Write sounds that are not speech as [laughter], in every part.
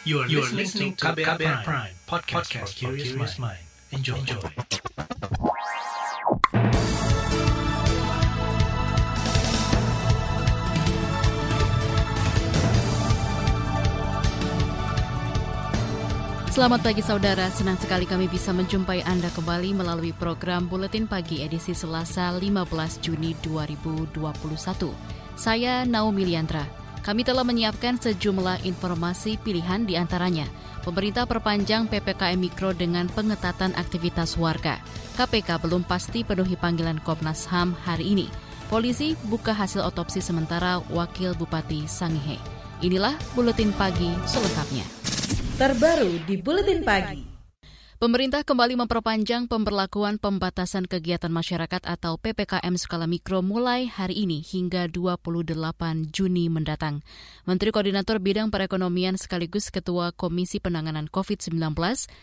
You are, you are listening to KBR, KBR Prime, Prime podcast, podcast for curious mind. Enjoy. Enjoy. Selamat pagi saudara, senang sekali kami bisa menjumpai Anda kembali melalui program Buletin Pagi edisi Selasa 15 Juni 2021. Saya Naomi Liandra. Kami telah menyiapkan sejumlah informasi pilihan di antaranya. Pemerintah perpanjang PPKM Mikro dengan pengetatan aktivitas warga. KPK belum pasti penuhi panggilan Komnas HAM hari ini. Polisi buka hasil otopsi sementara Wakil Bupati Sangihe. Inilah Buletin Pagi selengkapnya. Terbaru di Buletin Pagi. Pemerintah kembali memperpanjang pemberlakuan pembatasan kegiatan masyarakat atau PPKM skala mikro mulai hari ini hingga 28 Juni mendatang. Menteri Koordinator Bidang Perekonomian sekaligus Ketua Komisi Penanganan COVID-19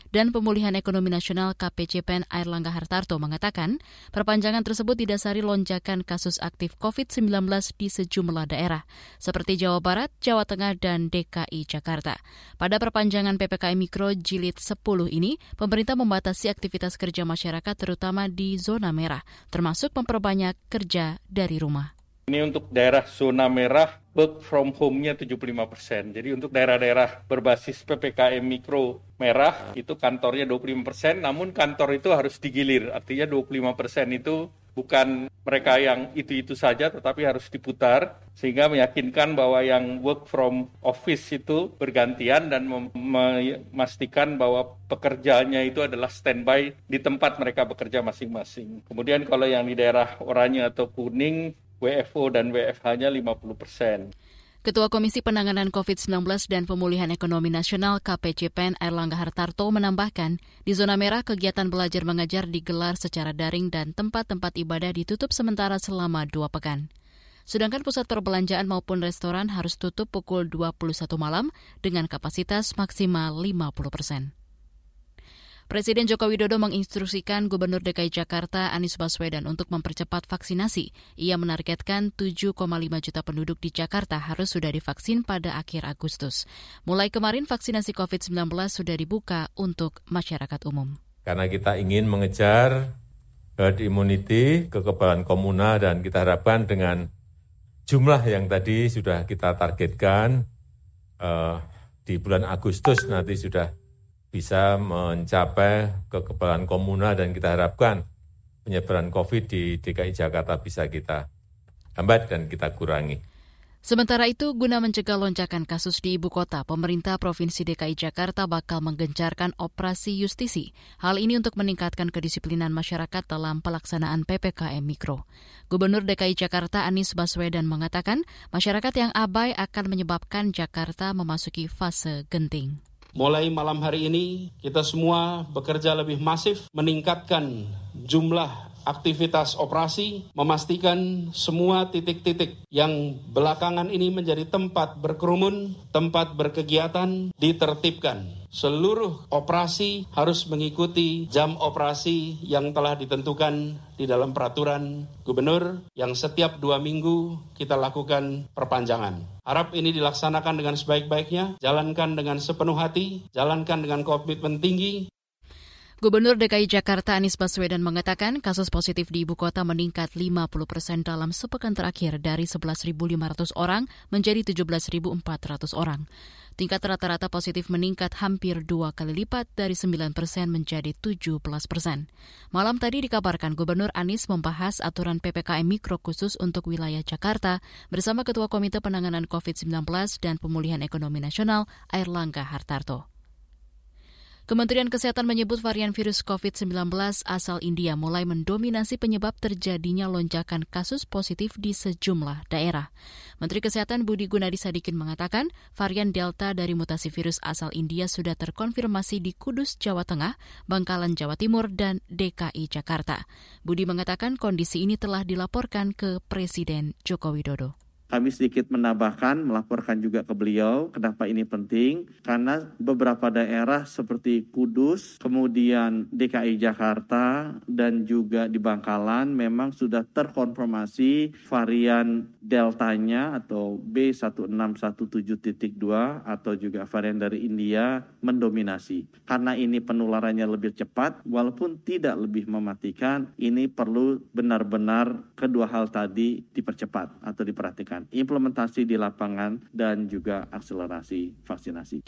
dan Pemulihan Ekonomi Nasional KPCPEN Airlangga Hartarto mengatakan, perpanjangan tersebut didasari lonjakan kasus aktif COVID-19 di sejumlah daerah, seperti Jawa Barat, Jawa Tengah, dan DKI Jakarta. Pada perpanjangan PPKM Mikro jilid 10 ini, pemerintah membatasi aktivitas kerja masyarakat terutama di zona merah, termasuk memperbanyak kerja dari rumah. Ini untuk daerah zona merah, work from home-nya 75 persen. Jadi untuk daerah-daerah berbasis PPKM mikro merah, itu kantornya 25 persen, namun kantor itu harus digilir. Artinya 25 persen itu bukan mereka yang itu-itu saja tetapi harus diputar sehingga meyakinkan bahwa yang work from office itu bergantian dan memastikan bahwa pekerjaannya itu adalah standby di tempat mereka bekerja masing-masing. Kemudian kalau yang di daerah oranye atau kuning, WFO dan WFH-nya 50 persen. Ketua Komisi Penanganan COVID-19 dan Pemulihan Ekonomi Nasional KPCPEN Erlangga Hartarto menambahkan, di zona merah kegiatan belajar mengajar digelar secara daring dan tempat-tempat ibadah ditutup sementara selama dua pekan. Sedangkan pusat perbelanjaan maupun restoran harus tutup pukul 21 malam dengan kapasitas maksimal 50 persen. Presiden Joko Widodo menginstruksikan Gubernur DKI Jakarta Anies Baswedan untuk mempercepat vaksinasi. Ia menargetkan 7,5 juta penduduk di Jakarta harus sudah divaksin pada akhir Agustus. Mulai kemarin vaksinasi COVID-19 sudah dibuka untuk masyarakat umum. Karena kita ingin mengejar herd immunity, kekebalan komunal, dan kita harapkan dengan jumlah yang tadi sudah kita targetkan uh, di bulan Agustus nanti sudah bisa mencapai kekebalan komunal dan kita harapkan penyebaran COVID di DKI Jakarta bisa kita hambat dan kita kurangi. Sementara itu, guna mencegah lonjakan kasus di ibu kota, pemerintah Provinsi DKI Jakarta bakal menggencarkan operasi justisi. Hal ini untuk meningkatkan kedisiplinan masyarakat dalam pelaksanaan PPKM Mikro. Gubernur DKI Jakarta Anies Baswedan mengatakan, masyarakat yang abai akan menyebabkan Jakarta memasuki fase genting. Mulai malam hari ini, kita semua bekerja lebih masif, meningkatkan jumlah aktivitas operasi, memastikan semua titik-titik yang belakangan ini menjadi tempat berkerumun, tempat berkegiatan, ditertibkan seluruh operasi harus mengikuti jam operasi yang telah ditentukan di dalam peraturan gubernur yang setiap dua minggu kita lakukan perpanjangan. Harap ini dilaksanakan dengan sebaik-baiknya, jalankan dengan sepenuh hati, jalankan dengan komitmen tinggi, Gubernur DKI Jakarta Anies Baswedan mengatakan kasus positif di ibu kota meningkat 50 persen dalam sepekan terakhir dari 11.500 orang menjadi 17.400 orang. Tingkat rata-rata positif meningkat hampir dua kali lipat dari 9 persen menjadi 17 persen. Malam tadi dikabarkan Gubernur Anies membahas aturan PPKM Mikro khusus untuk wilayah Jakarta bersama Ketua Komite Penanganan COVID-19 dan Pemulihan Ekonomi Nasional Airlangga Hartarto. Kementerian Kesehatan menyebut varian virus COVID-19 asal India mulai mendominasi penyebab terjadinya lonjakan kasus positif di sejumlah daerah. Menteri Kesehatan Budi Gunadi Sadikin mengatakan varian Delta dari mutasi virus asal India sudah terkonfirmasi di Kudus, Jawa Tengah, Bangkalan, Jawa Timur, dan DKI Jakarta. Budi mengatakan kondisi ini telah dilaporkan ke Presiden Joko Widodo. Kami sedikit menambahkan, melaporkan juga ke beliau kenapa ini penting. Karena beberapa daerah seperti Kudus, kemudian DKI Jakarta, dan juga di Bangkalan memang sudah terkonfirmasi varian deltanya atau B1617.2 atau juga varian dari India mendominasi. Karena ini penularannya lebih cepat, walaupun tidak lebih mematikan, ini perlu benar-benar kedua hal tadi dipercepat atau diperhatikan implementasi di lapangan, dan juga akselerasi vaksinasi.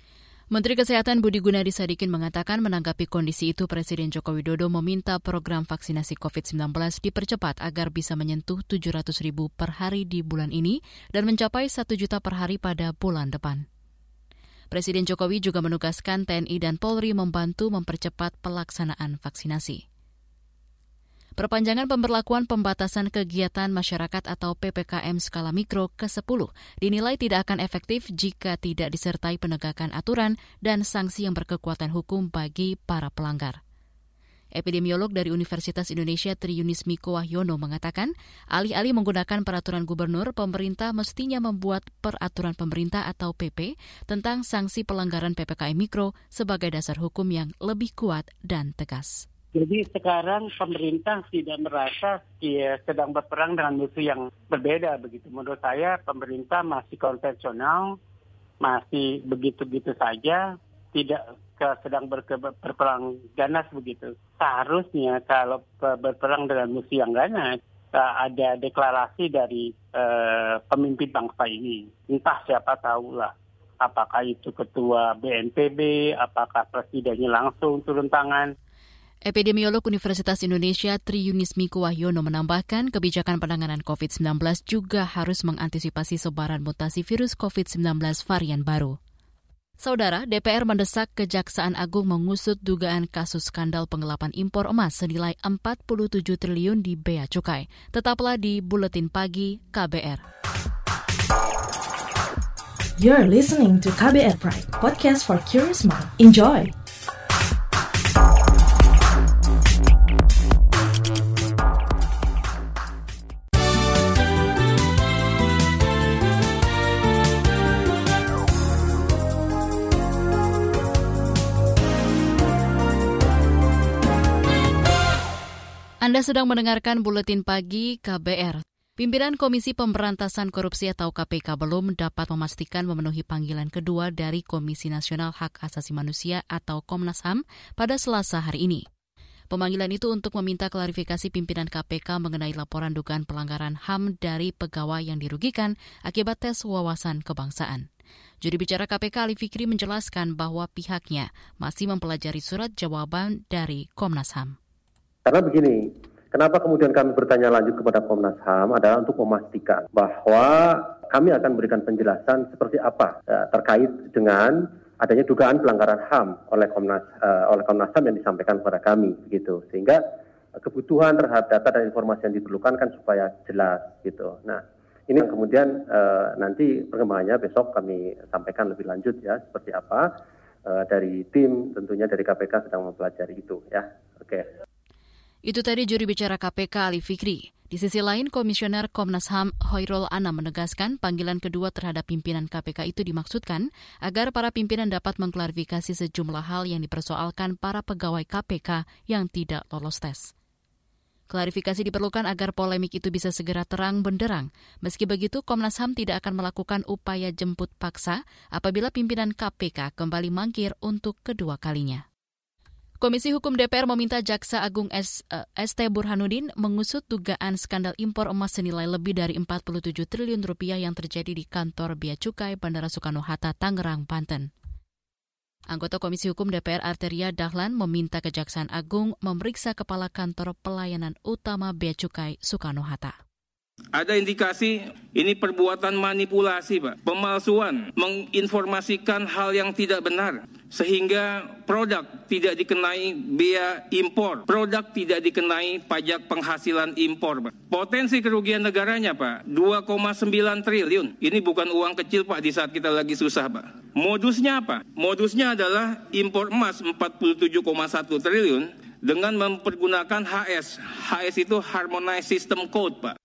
Menteri Kesehatan Budi Gunadi Sadikin mengatakan menanggapi kondisi itu Presiden Joko Widodo meminta program vaksinasi COVID-19 dipercepat agar bisa menyentuh 700 ribu per hari di bulan ini dan mencapai 1 juta per hari pada bulan depan. Presiden Jokowi juga menugaskan TNI dan Polri membantu mempercepat pelaksanaan vaksinasi. Perpanjangan pemberlakuan pembatasan kegiatan masyarakat atau PPKM skala mikro ke-10 dinilai tidak akan efektif jika tidak disertai penegakan aturan dan sanksi yang berkekuatan hukum bagi para pelanggar. Epidemiolog dari Universitas Indonesia Triunis Miko Wahyono mengatakan, alih-alih menggunakan peraturan gubernur, pemerintah mestinya membuat peraturan pemerintah atau PP tentang sanksi pelanggaran PPKM Mikro sebagai dasar hukum yang lebih kuat dan tegas. Jadi sekarang pemerintah tidak merasa dia sedang berperang dengan musuh yang berbeda begitu. Menurut saya pemerintah masih konvensional, masih begitu-begitu saja, tidak sedang berperang ganas begitu. Seharusnya kalau berperang dengan musuh yang ganas, eh, ada deklarasi dari uh, pemimpin bangsa ini. Entah siapa tahulah apakah itu ketua BNPB, apakah presidennya langsung turun tangan Epidemiolog Universitas Indonesia Tri Yunis Miko Wahyono menambahkan kebijakan penanganan COVID-19 juga harus mengantisipasi sebaran mutasi virus COVID-19 varian baru. Saudara, DPR mendesak Kejaksaan Agung mengusut dugaan kasus skandal penggelapan impor emas senilai 47 triliun di Bea Cukai. Tetaplah di Buletin Pagi KBR. You're listening to KBR Pride, podcast for curious mind. Enjoy! Anda sedang mendengarkan buletin pagi KBR. Pimpinan Komisi Pemberantasan Korupsi atau KPK belum dapat memastikan memenuhi panggilan kedua dari Komisi Nasional Hak Asasi Manusia atau Komnas HAM pada Selasa hari ini. Pemanggilan itu untuk meminta klarifikasi pimpinan KPK mengenai laporan dugaan pelanggaran HAM dari pegawai yang dirugikan akibat tes wawasan kebangsaan. Juri bicara KPK Ali Fikri menjelaskan bahwa pihaknya masih mempelajari surat jawaban dari Komnas HAM. Karena begini, kenapa kemudian kami bertanya lanjut kepada Komnas HAM adalah untuk memastikan bahwa kami akan memberikan penjelasan seperti apa ya, terkait dengan adanya dugaan pelanggaran HAM oleh Komnas uh, oleh Komnas HAM yang disampaikan kepada kami begitu sehingga kebutuhan terhadap data dan informasi yang diperlukan kan supaya jelas gitu. Nah, ini kemudian uh, nanti perkembangannya besok kami sampaikan lebih lanjut ya seperti apa uh, dari tim tentunya dari KPK sedang mempelajari itu ya. Oke. Okay. Itu tadi juri bicara KPK Ali Fikri. Di sisi lain, Komisioner Komnas HAM Hoirul Anam menegaskan panggilan kedua terhadap pimpinan KPK itu dimaksudkan agar para pimpinan dapat mengklarifikasi sejumlah hal yang dipersoalkan para pegawai KPK yang tidak lolos tes. Klarifikasi diperlukan agar polemik itu bisa segera terang benderang. Meski begitu, Komnas HAM tidak akan melakukan upaya jemput paksa apabila pimpinan KPK kembali mangkir untuk kedua kalinya. Komisi Hukum DPR meminta Jaksa Agung S, uh, eh, ST Burhanuddin mengusut dugaan skandal impor emas senilai lebih dari 47 triliun rupiah yang terjadi di kantor Bea Cukai Bandara Soekarno-Hatta, Tangerang, Banten. Anggota Komisi Hukum DPR Arteria Dahlan meminta Kejaksaan Agung memeriksa Kepala Kantor Pelayanan Utama Bea Cukai Soekarno-Hatta. Ada indikasi ini perbuatan manipulasi, Pak. Pemalsuan, menginformasikan hal yang tidak benar. Sehingga produk tidak dikenai bea impor. Produk tidak dikenai pajak penghasilan impor, Pak. Potensi kerugian negaranya, Pak, 2,9 triliun. Ini bukan uang kecil, Pak, di saat kita lagi susah, Pak. Modusnya apa? Modusnya adalah impor emas 47,1 triliun dengan mempergunakan HS. HS itu Harmonized System Code, Pak.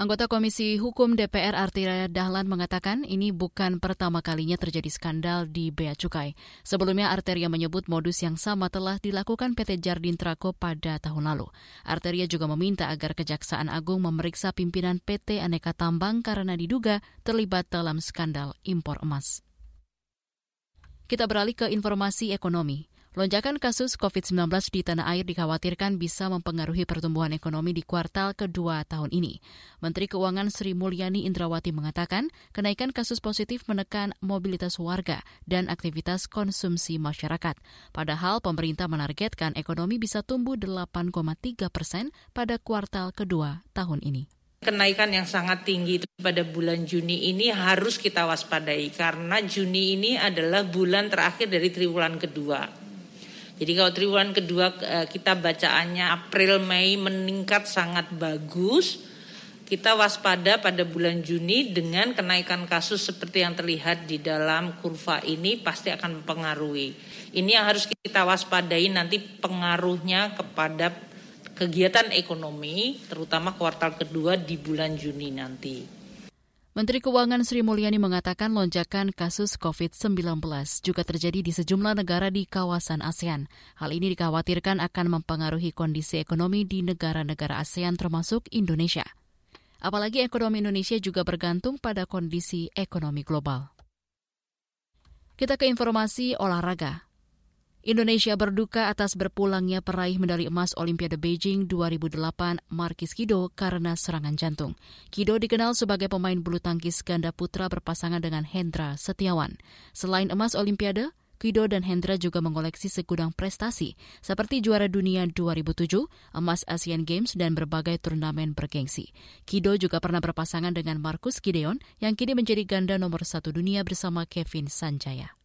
Anggota Komisi Hukum DPR Artiria Dahlan mengatakan ini bukan pertama kalinya terjadi skandal di Bea Cukai. Sebelumnya Arteria menyebut modus yang sama telah dilakukan PT Jardin Trako pada tahun lalu. Arteria juga meminta agar Kejaksaan Agung memeriksa pimpinan PT Aneka Tambang karena diduga terlibat dalam skandal impor emas. Kita beralih ke informasi ekonomi. Lonjakan kasus COVID-19 di tanah air dikhawatirkan bisa mempengaruhi pertumbuhan ekonomi di kuartal kedua tahun ini. Menteri Keuangan Sri Mulyani Indrawati mengatakan, kenaikan kasus positif menekan mobilitas warga dan aktivitas konsumsi masyarakat. Padahal pemerintah menargetkan ekonomi bisa tumbuh 8,3 persen pada kuartal kedua tahun ini. Kenaikan yang sangat tinggi pada bulan Juni ini harus kita waspadai karena Juni ini adalah bulan terakhir dari triwulan kedua. Jadi kalau triwulan kedua eh, kita bacaannya April Mei meningkat sangat bagus. Kita waspada pada bulan Juni dengan kenaikan kasus seperti yang terlihat di dalam kurva ini pasti akan mempengaruhi. Ini yang harus kita waspadai nanti pengaruhnya kepada kegiatan ekonomi terutama kuartal kedua di bulan Juni nanti. Menteri Keuangan Sri Mulyani mengatakan lonjakan kasus COVID-19 juga terjadi di sejumlah negara di kawasan ASEAN. Hal ini dikhawatirkan akan mempengaruhi kondisi ekonomi di negara-negara ASEAN termasuk Indonesia. Apalagi ekonomi Indonesia juga bergantung pada kondisi ekonomi global. Kita ke informasi olahraga. Indonesia berduka atas berpulangnya peraih medali emas Olimpiade Beijing 2008 Markis Kido karena serangan jantung. Kido dikenal sebagai pemain bulu tangkis ganda putra berpasangan dengan Hendra Setiawan. Selain emas Olimpiade, Kido dan Hendra juga mengoleksi segudang prestasi seperti juara dunia 2007, emas Asian Games, dan berbagai turnamen bergengsi. Kido juga pernah berpasangan dengan Marcus Gideon yang kini menjadi ganda nomor satu dunia bersama Kevin Sanjaya.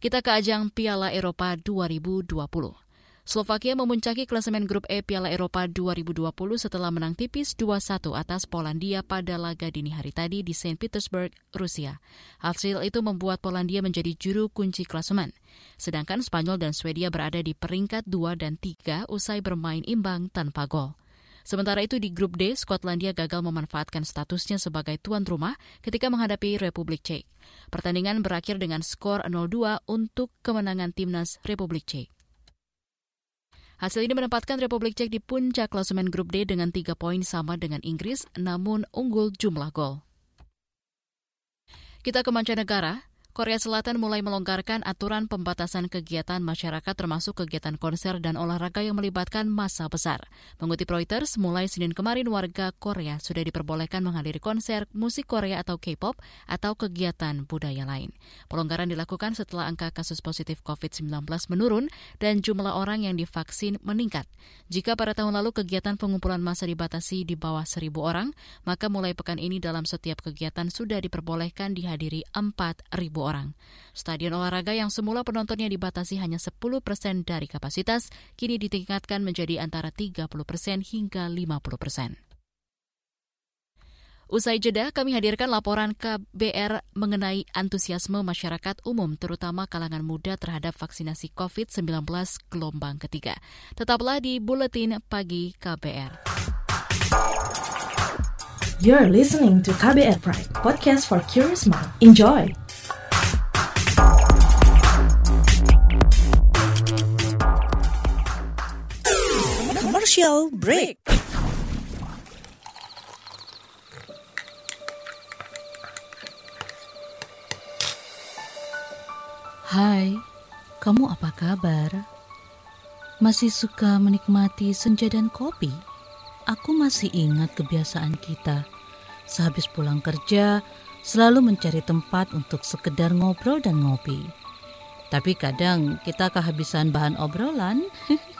Kita ke ajang Piala Eropa 2020. Slovakia memuncaki klasemen grup E Piala Eropa 2020 setelah menang tipis 2-1 atas Polandia pada laga dini hari tadi di St. Petersburg, Rusia. Hasil itu membuat Polandia menjadi juru kunci klasemen. Sedangkan Spanyol dan Swedia berada di peringkat 2 dan 3 usai bermain imbang tanpa gol. Sementara itu di grup D, Skotlandia gagal memanfaatkan statusnya sebagai tuan rumah ketika menghadapi Republik Cek. Pertandingan berakhir dengan skor 0-2 untuk kemenangan timnas Republik Cek. Hasil ini menempatkan Republik Cek di puncak klasemen grup D dengan tiga poin sama dengan Inggris, namun unggul jumlah gol. Kita ke mancanegara. Korea Selatan mulai melonggarkan aturan pembatasan kegiatan masyarakat termasuk kegiatan konser dan olahraga yang melibatkan massa besar. Mengutip Reuters, mulai Senin kemarin warga Korea sudah diperbolehkan menghadiri konser musik Korea atau K-pop atau kegiatan budaya lain. Pelonggaran dilakukan setelah angka kasus positif COVID-19 menurun dan jumlah orang yang divaksin meningkat. Jika pada tahun lalu kegiatan pengumpulan massa dibatasi di bawah seribu orang, maka mulai pekan ini dalam setiap kegiatan sudah diperbolehkan dihadiri 4.000 orang. Stadion olahraga yang semula penontonnya dibatasi hanya 10 persen dari kapasitas, kini ditingkatkan menjadi antara 30 persen hingga 50 persen. Usai jeda, kami hadirkan laporan KBR mengenai antusiasme masyarakat umum, terutama kalangan muda terhadap vaksinasi COVID-19 gelombang ketiga. Tetaplah di Buletin Pagi KBR. You're listening to KBR Pride, podcast for curious mind. Enjoy! Commercial break. Hai, kamu apa kabar? Masih suka menikmati senja dan kopi? Aku masih ingat kebiasaan kita. Sehabis pulang kerja, selalu mencari tempat untuk sekedar ngobrol dan ngopi. Tapi kadang kita kehabisan bahan obrolan. [laughs]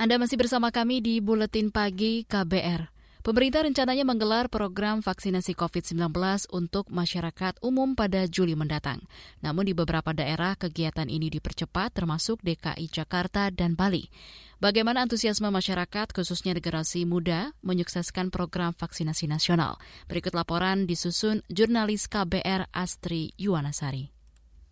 Anda masih bersama kami di Buletin Pagi KBR. Pemerintah rencananya menggelar program vaksinasi COVID-19 untuk masyarakat umum pada Juli mendatang. Namun di beberapa daerah kegiatan ini dipercepat termasuk DKI Jakarta dan Bali. Bagaimana antusiasme masyarakat khususnya generasi muda menyukseskan program vaksinasi nasional? Berikut laporan disusun jurnalis KBR Astri Yuwanasari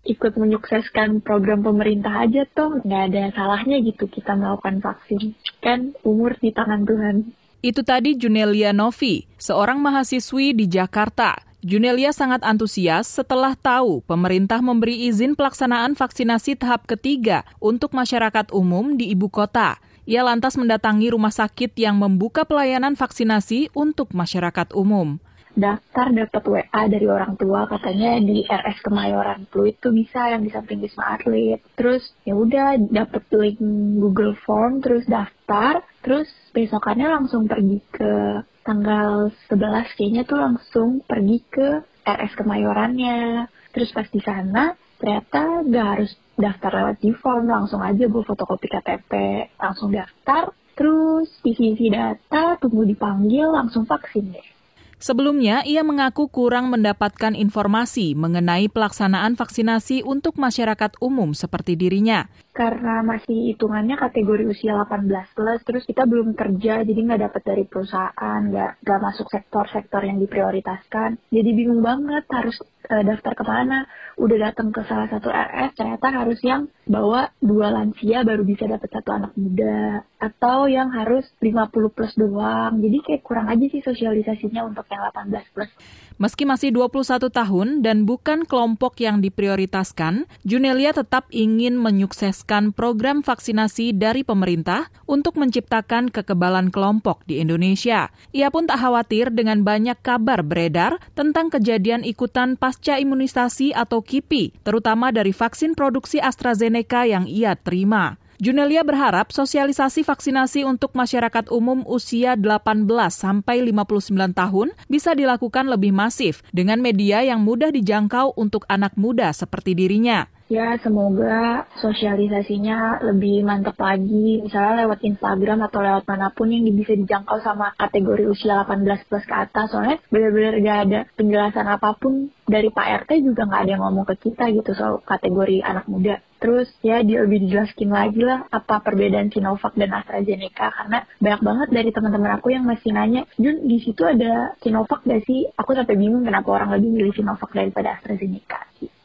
ikut menyukseskan program pemerintah aja toh nggak ada salahnya gitu kita melakukan vaksin. Kan umur di tangan Tuhan. Itu tadi Junelia Novi seorang mahasiswi di Jakarta. Junelia sangat antusias setelah tahu pemerintah memberi izin pelaksanaan vaksinasi tahap ketiga untuk masyarakat umum di ibu kota. Ia lantas mendatangi rumah sakit yang membuka pelayanan vaksinasi untuk masyarakat umum daftar dapat WA dari orang tua katanya di RS Kemayoran Flu itu bisa yang di samping Wisma Atlet. Terus ya udah dapet link Google Form terus daftar, terus besokannya langsung pergi ke tanggal 11 kayaknya tuh langsung pergi ke RS Kemayorannya. Terus pas di sana ternyata gak harus daftar lewat di form, langsung aja gue fotokopi KTP, langsung daftar, terus isi-isi data, tunggu dipanggil, langsung vaksin deh. Sebelumnya, ia mengaku kurang mendapatkan informasi mengenai pelaksanaan vaksinasi untuk masyarakat umum seperti dirinya. Karena masih hitungannya kategori usia 18 plus, terus kita belum kerja, jadi nggak dapat dari perusahaan, nggak, nggak masuk sektor-sektor yang diprioritaskan. Jadi bingung banget harus uh, daftar ke mana. Udah datang ke salah satu RS, ternyata harus yang bawa dua lansia baru bisa dapat satu anak muda. Atau yang harus 50 plus doang. Jadi kayak kurang aja sih sosialisasinya untuk yang 18 plus. Meski masih 21 tahun dan bukan kelompok yang diprioritaskan, Junelia tetap ingin menyukseskan program vaksinasi dari pemerintah untuk menciptakan kekebalan kelompok di Indonesia. Ia pun tak khawatir dengan banyak kabar beredar tentang kejadian ikutan pasca imunisasi atau KIPI, terutama dari vaksin produksi AstraZeneca yang ia terima. Junelia berharap sosialisasi vaksinasi untuk masyarakat umum usia 18 sampai 59 tahun bisa dilakukan lebih masif dengan media yang mudah dijangkau untuk anak muda seperti dirinya. Ya, semoga sosialisasinya lebih mantap lagi, misalnya lewat Instagram atau lewat mana pun yang bisa dijangkau sama kategori usia 18 plus ke atas. Soalnya benar-benar gak ada penjelasan apa pun dari Pak RT juga gak ada yang ngomong ke kita gitu soal kategori anak muda. Terus ya dia lebih dijelaskin lagi lah apa perbedaan Sinovac dan AstraZeneca karena banyak banget dari teman-teman aku yang masih nanya, Jun di situ ada Sinovac gak sih? Aku sampai bingung kenapa orang lebih milih Sinovac daripada AstraZeneca. Gitu.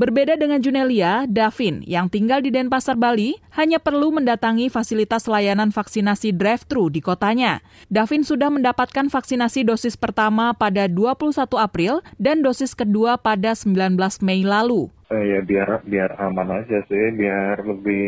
Berbeda dengan Junelia, Davin yang tinggal di Denpasar, Bali, hanya perlu mendatangi fasilitas layanan vaksinasi drive-thru di kotanya. Davin sudah mendapatkan vaksinasi dosis pertama pada 21 April dan dosis kedua pada 19 Mei lalu eh, ya biar biar aman aja sih biar lebih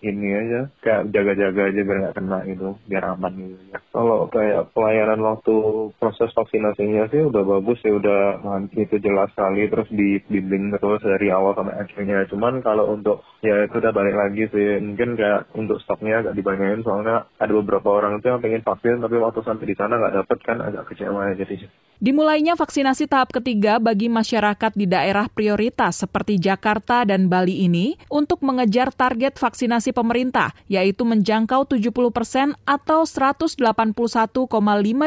ini aja kayak jaga-jaga aja biar nggak kena itu biar aman gitu ya kalau kayak pelayanan waktu proses vaksinasinya sih udah bagus sih udah itu jelas sekali terus dibimbing terus dari awal sampai akhirnya. Cuman kalau untuk ya itu udah balik lagi sih mungkin kayak untuk stoknya agak dibanyain soalnya ada beberapa orang itu yang pengen vaksin tapi waktu sampai di sana nggak dapet kan agak kecewa ya jadi Dimulainya vaksinasi tahap ketiga bagi masyarakat di daerah prioritas seperti Jakarta dan Bali ini untuk mengejar target vaksinasi pemerintah, yaitu menjangkau 70 persen atau 181,5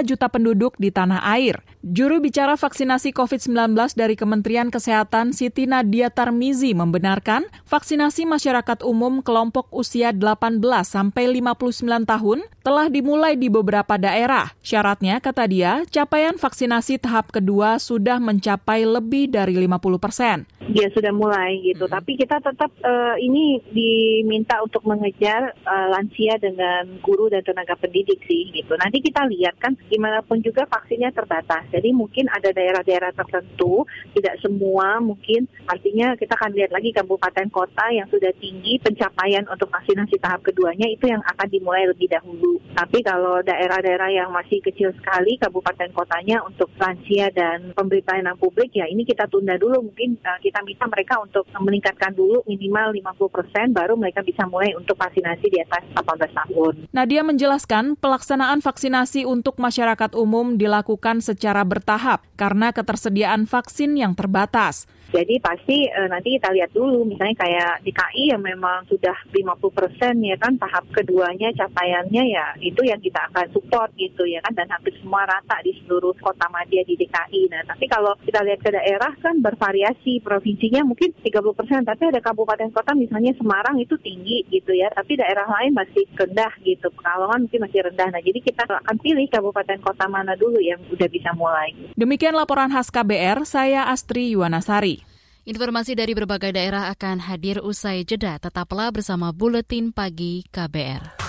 juta penduduk di tanah air. Juru bicara vaksinasi COVID-19 dari Kementerian Kesehatan Siti Nadia Tarmizi membenarkan vaksinasi masyarakat umum kelompok usia 18 sampai 59 tahun telah dimulai di beberapa daerah. Syaratnya, kata dia, capaian vaksinasi tahap kedua sudah mencapai lebih dari 50 persen. Ya sudah mulai gitu, hmm. tapi kita tetap uh, ini diminta untuk mengejar uh, lansia dengan guru dan tenaga pendidik sih gitu. Nanti kita lihat kan gimana pun juga vaksinnya terbatas. Jadi mungkin ada daerah-daerah tertentu, tidak semua mungkin artinya kita akan lihat lagi kabupaten kota yang sudah tinggi pencapaian untuk vaksinasi tahap keduanya itu yang akan dimulai lebih dahulu. Tapi kalau daerah-daerah yang masih kecil sekali kabupaten kotanya untuk lansia dan pemberi pelayanan publik ya ini kita tunda dulu mungkin uh, kita minta mereka untuk meningkatkan dulu minimal 50 persen, baru mereka bisa mulai untuk vaksinasi di atas 18 tahun. Nadia menjelaskan pelaksanaan vaksinasi untuk masyarakat umum dilakukan secara bertahap karena ketersediaan vaksin yang terbatas. Jadi pasti e, nanti kita lihat dulu, misalnya kayak di KI yang memang sudah 50 persen ya kan tahap keduanya capaiannya ya itu yang kita akan support gitu ya kan dan hampir semua rata di seluruh kota madya di DKI. Nah tapi kalau kita lihat ke daerah kan bervariasi provinsinya mungkin 30 persen, tapi ada kabupaten kota misalnya Semarang itu tinggi gitu ya, tapi daerah lain masih rendah gitu, Pekalongan mungkin masih rendah. Nah jadi kita akan pilih kabupaten kota mana dulu yang udah bisa mulai. Demikian laporan khas KBR, saya Astri Yuwanasari. Informasi dari berbagai daerah akan hadir usai jeda. Tetaplah bersama Buletin Pagi KBR.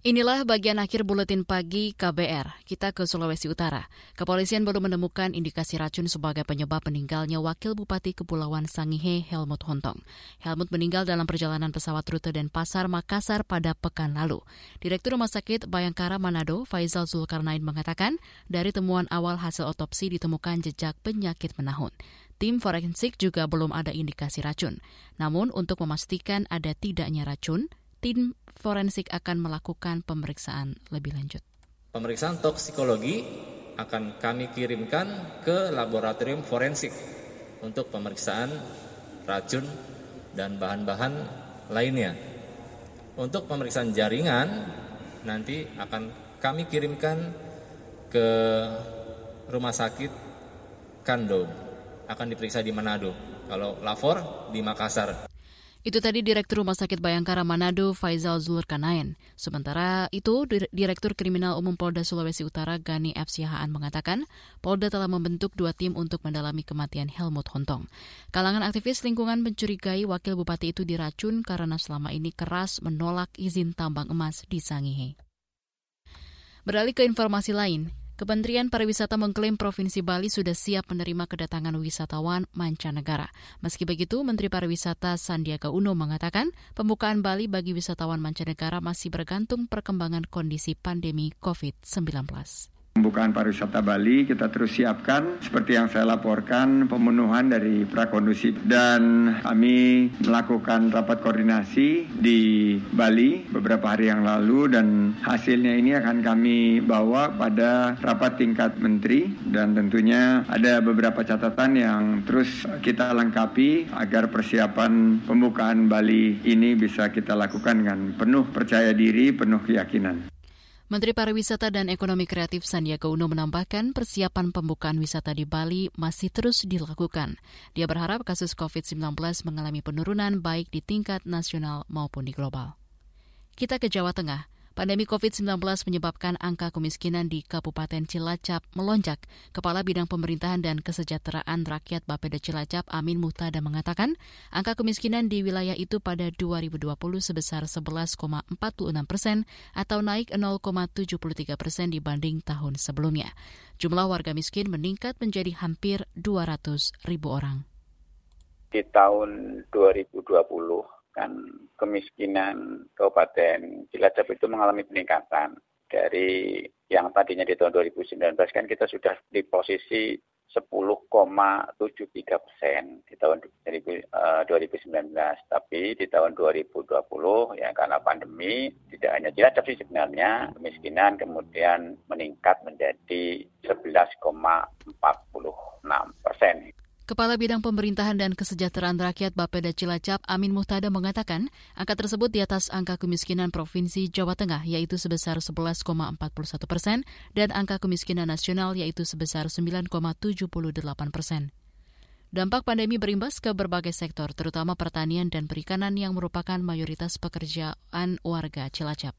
Inilah bagian akhir buletin pagi KBR. Kita ke Sulawesi Utara. Kepolisian belum menemukan indikasi racun sebagai penyebab meninggalnya Wakil Bupati Kepulauan Sangihe Helmut Hontong. Helmut meninggal dalam perjalanan pesawat rute dan pasar Makassar pada pekan lalu. Direktur Rumah Sakit Bayangkara Manado, Faizal Zulkarnain mengatakan, dari temuan awal hasil otopsi ditemukan jejak penyakit menahun. Tim forensik juga belum ada indikasi racun. Namun untuk memastikan ada tidaknya racun, tim forensik akan melakukan pemeriksaan lebih lanjut. Pemeriksaan toksikologi akan kami kirimkan ke laboratorium forensik untuk pemeriksaan racun dan bahan-bahan lainnya. Untuk pemeriksaan jaringan nanti akan kami kirimkan ke rumah sakit Kando akan diperiksa di Manado. Kalau lapor di Makassar. Itu tadi Direktur Rumah Sakit Bayangkara Manado, Faizal Zulkarnain. Sementara itu, Direktur Kriminal Umum Polda Sulawesi Utara, Gani F. Siahaan mengatakan, Polda telah membentuk dua tim untuk mendalami kematian Helmut Hontong. Kalangan aktivis lingkungan mencurigai wakil bupati itu diracun karena selama ini keras menolak izin tambang emas di Sangihe. Beralih ke informasi lain, Kementerian Pariwisata mengklaim Provinsi Bali sudah siap menerima kedatangan wisatawan mancanegara. Meski begitu, Menteri Pariwisata Sandiaga Uno mengatakan pembukaan Bali bagi wisatawan mancanegara masih bergantung perkembangan kondisi pandemi COVID-19. Pembukaan pariwisata Bali kita terus siapkan seperti yang saya laporkan pemenuhan dari prakondusif dan kami melakukan rapat koordinasi di Bali beberapa hari yang lalu dan hasilnya ini akan kami bawa pada rapat tingkat menteri dan tentunya ada beberapa catatan yang terus kita lengkapi agar persiapan pembukaan Bali ini bisa kita lakukan dengan penuh percaya diri, penuh keyakinan. Menteri Pariwisata dan Ekonomi Kreatif Sandiaga Uno menambahkan persiapan pembukaan wisata di Bali masih terus dilakukan. Dia berharap kasus COVID-19 mengalami penurunan baik di tingkat nasional maupun di global. Kita ke Jawa Tengah. Pandemi COVID-19 menyebabkan angka kemiskinan di Kabupaten Cilacap melonjak. Kepala Bidang Pemerintahan dan Kesejahteraan Rakyat Bapeda Cilacap Amin Muhtada mengatakan, angka kemiskinan di wilayah itu pada 2020 sebesar 11,46 persen atau naik 0,73 persen dibanding tahun sebelumnya. Jumlah warga miskin meningkat menjadi hampir 200 ribu orang. Di tahun 2020 kan kemiskinan Kabupaten Cilacap itu mengalami peningkatan dari yang tadinya di tahun 2019 kan kita sudah di posisi 10,73 persen di tahun 2019, eh, tapi di tahun 2020 ya karena pandemi tidak hanya Cilacap sih sebenarnya kemiskinan kemudian meningkat menjadi 11,46 persen. Kepala Bidang Pemerintahan dan Kesejahteraan Rakyat Bapeda Cilacap, Amin Muhtada mengatakan, angka tersebut di atas angka kemiskinan Provinsi Jawa Tengah, yaitu sebesar 11,41 persen, dan angka kemiskinan nasional, yaitu sebesar 9,78 persen. Dampak pandemi berimbas ke berbagai sektor, terutama pertanian dan perikanan yang merupakan mayoritas pekerjaan warga Cilacap.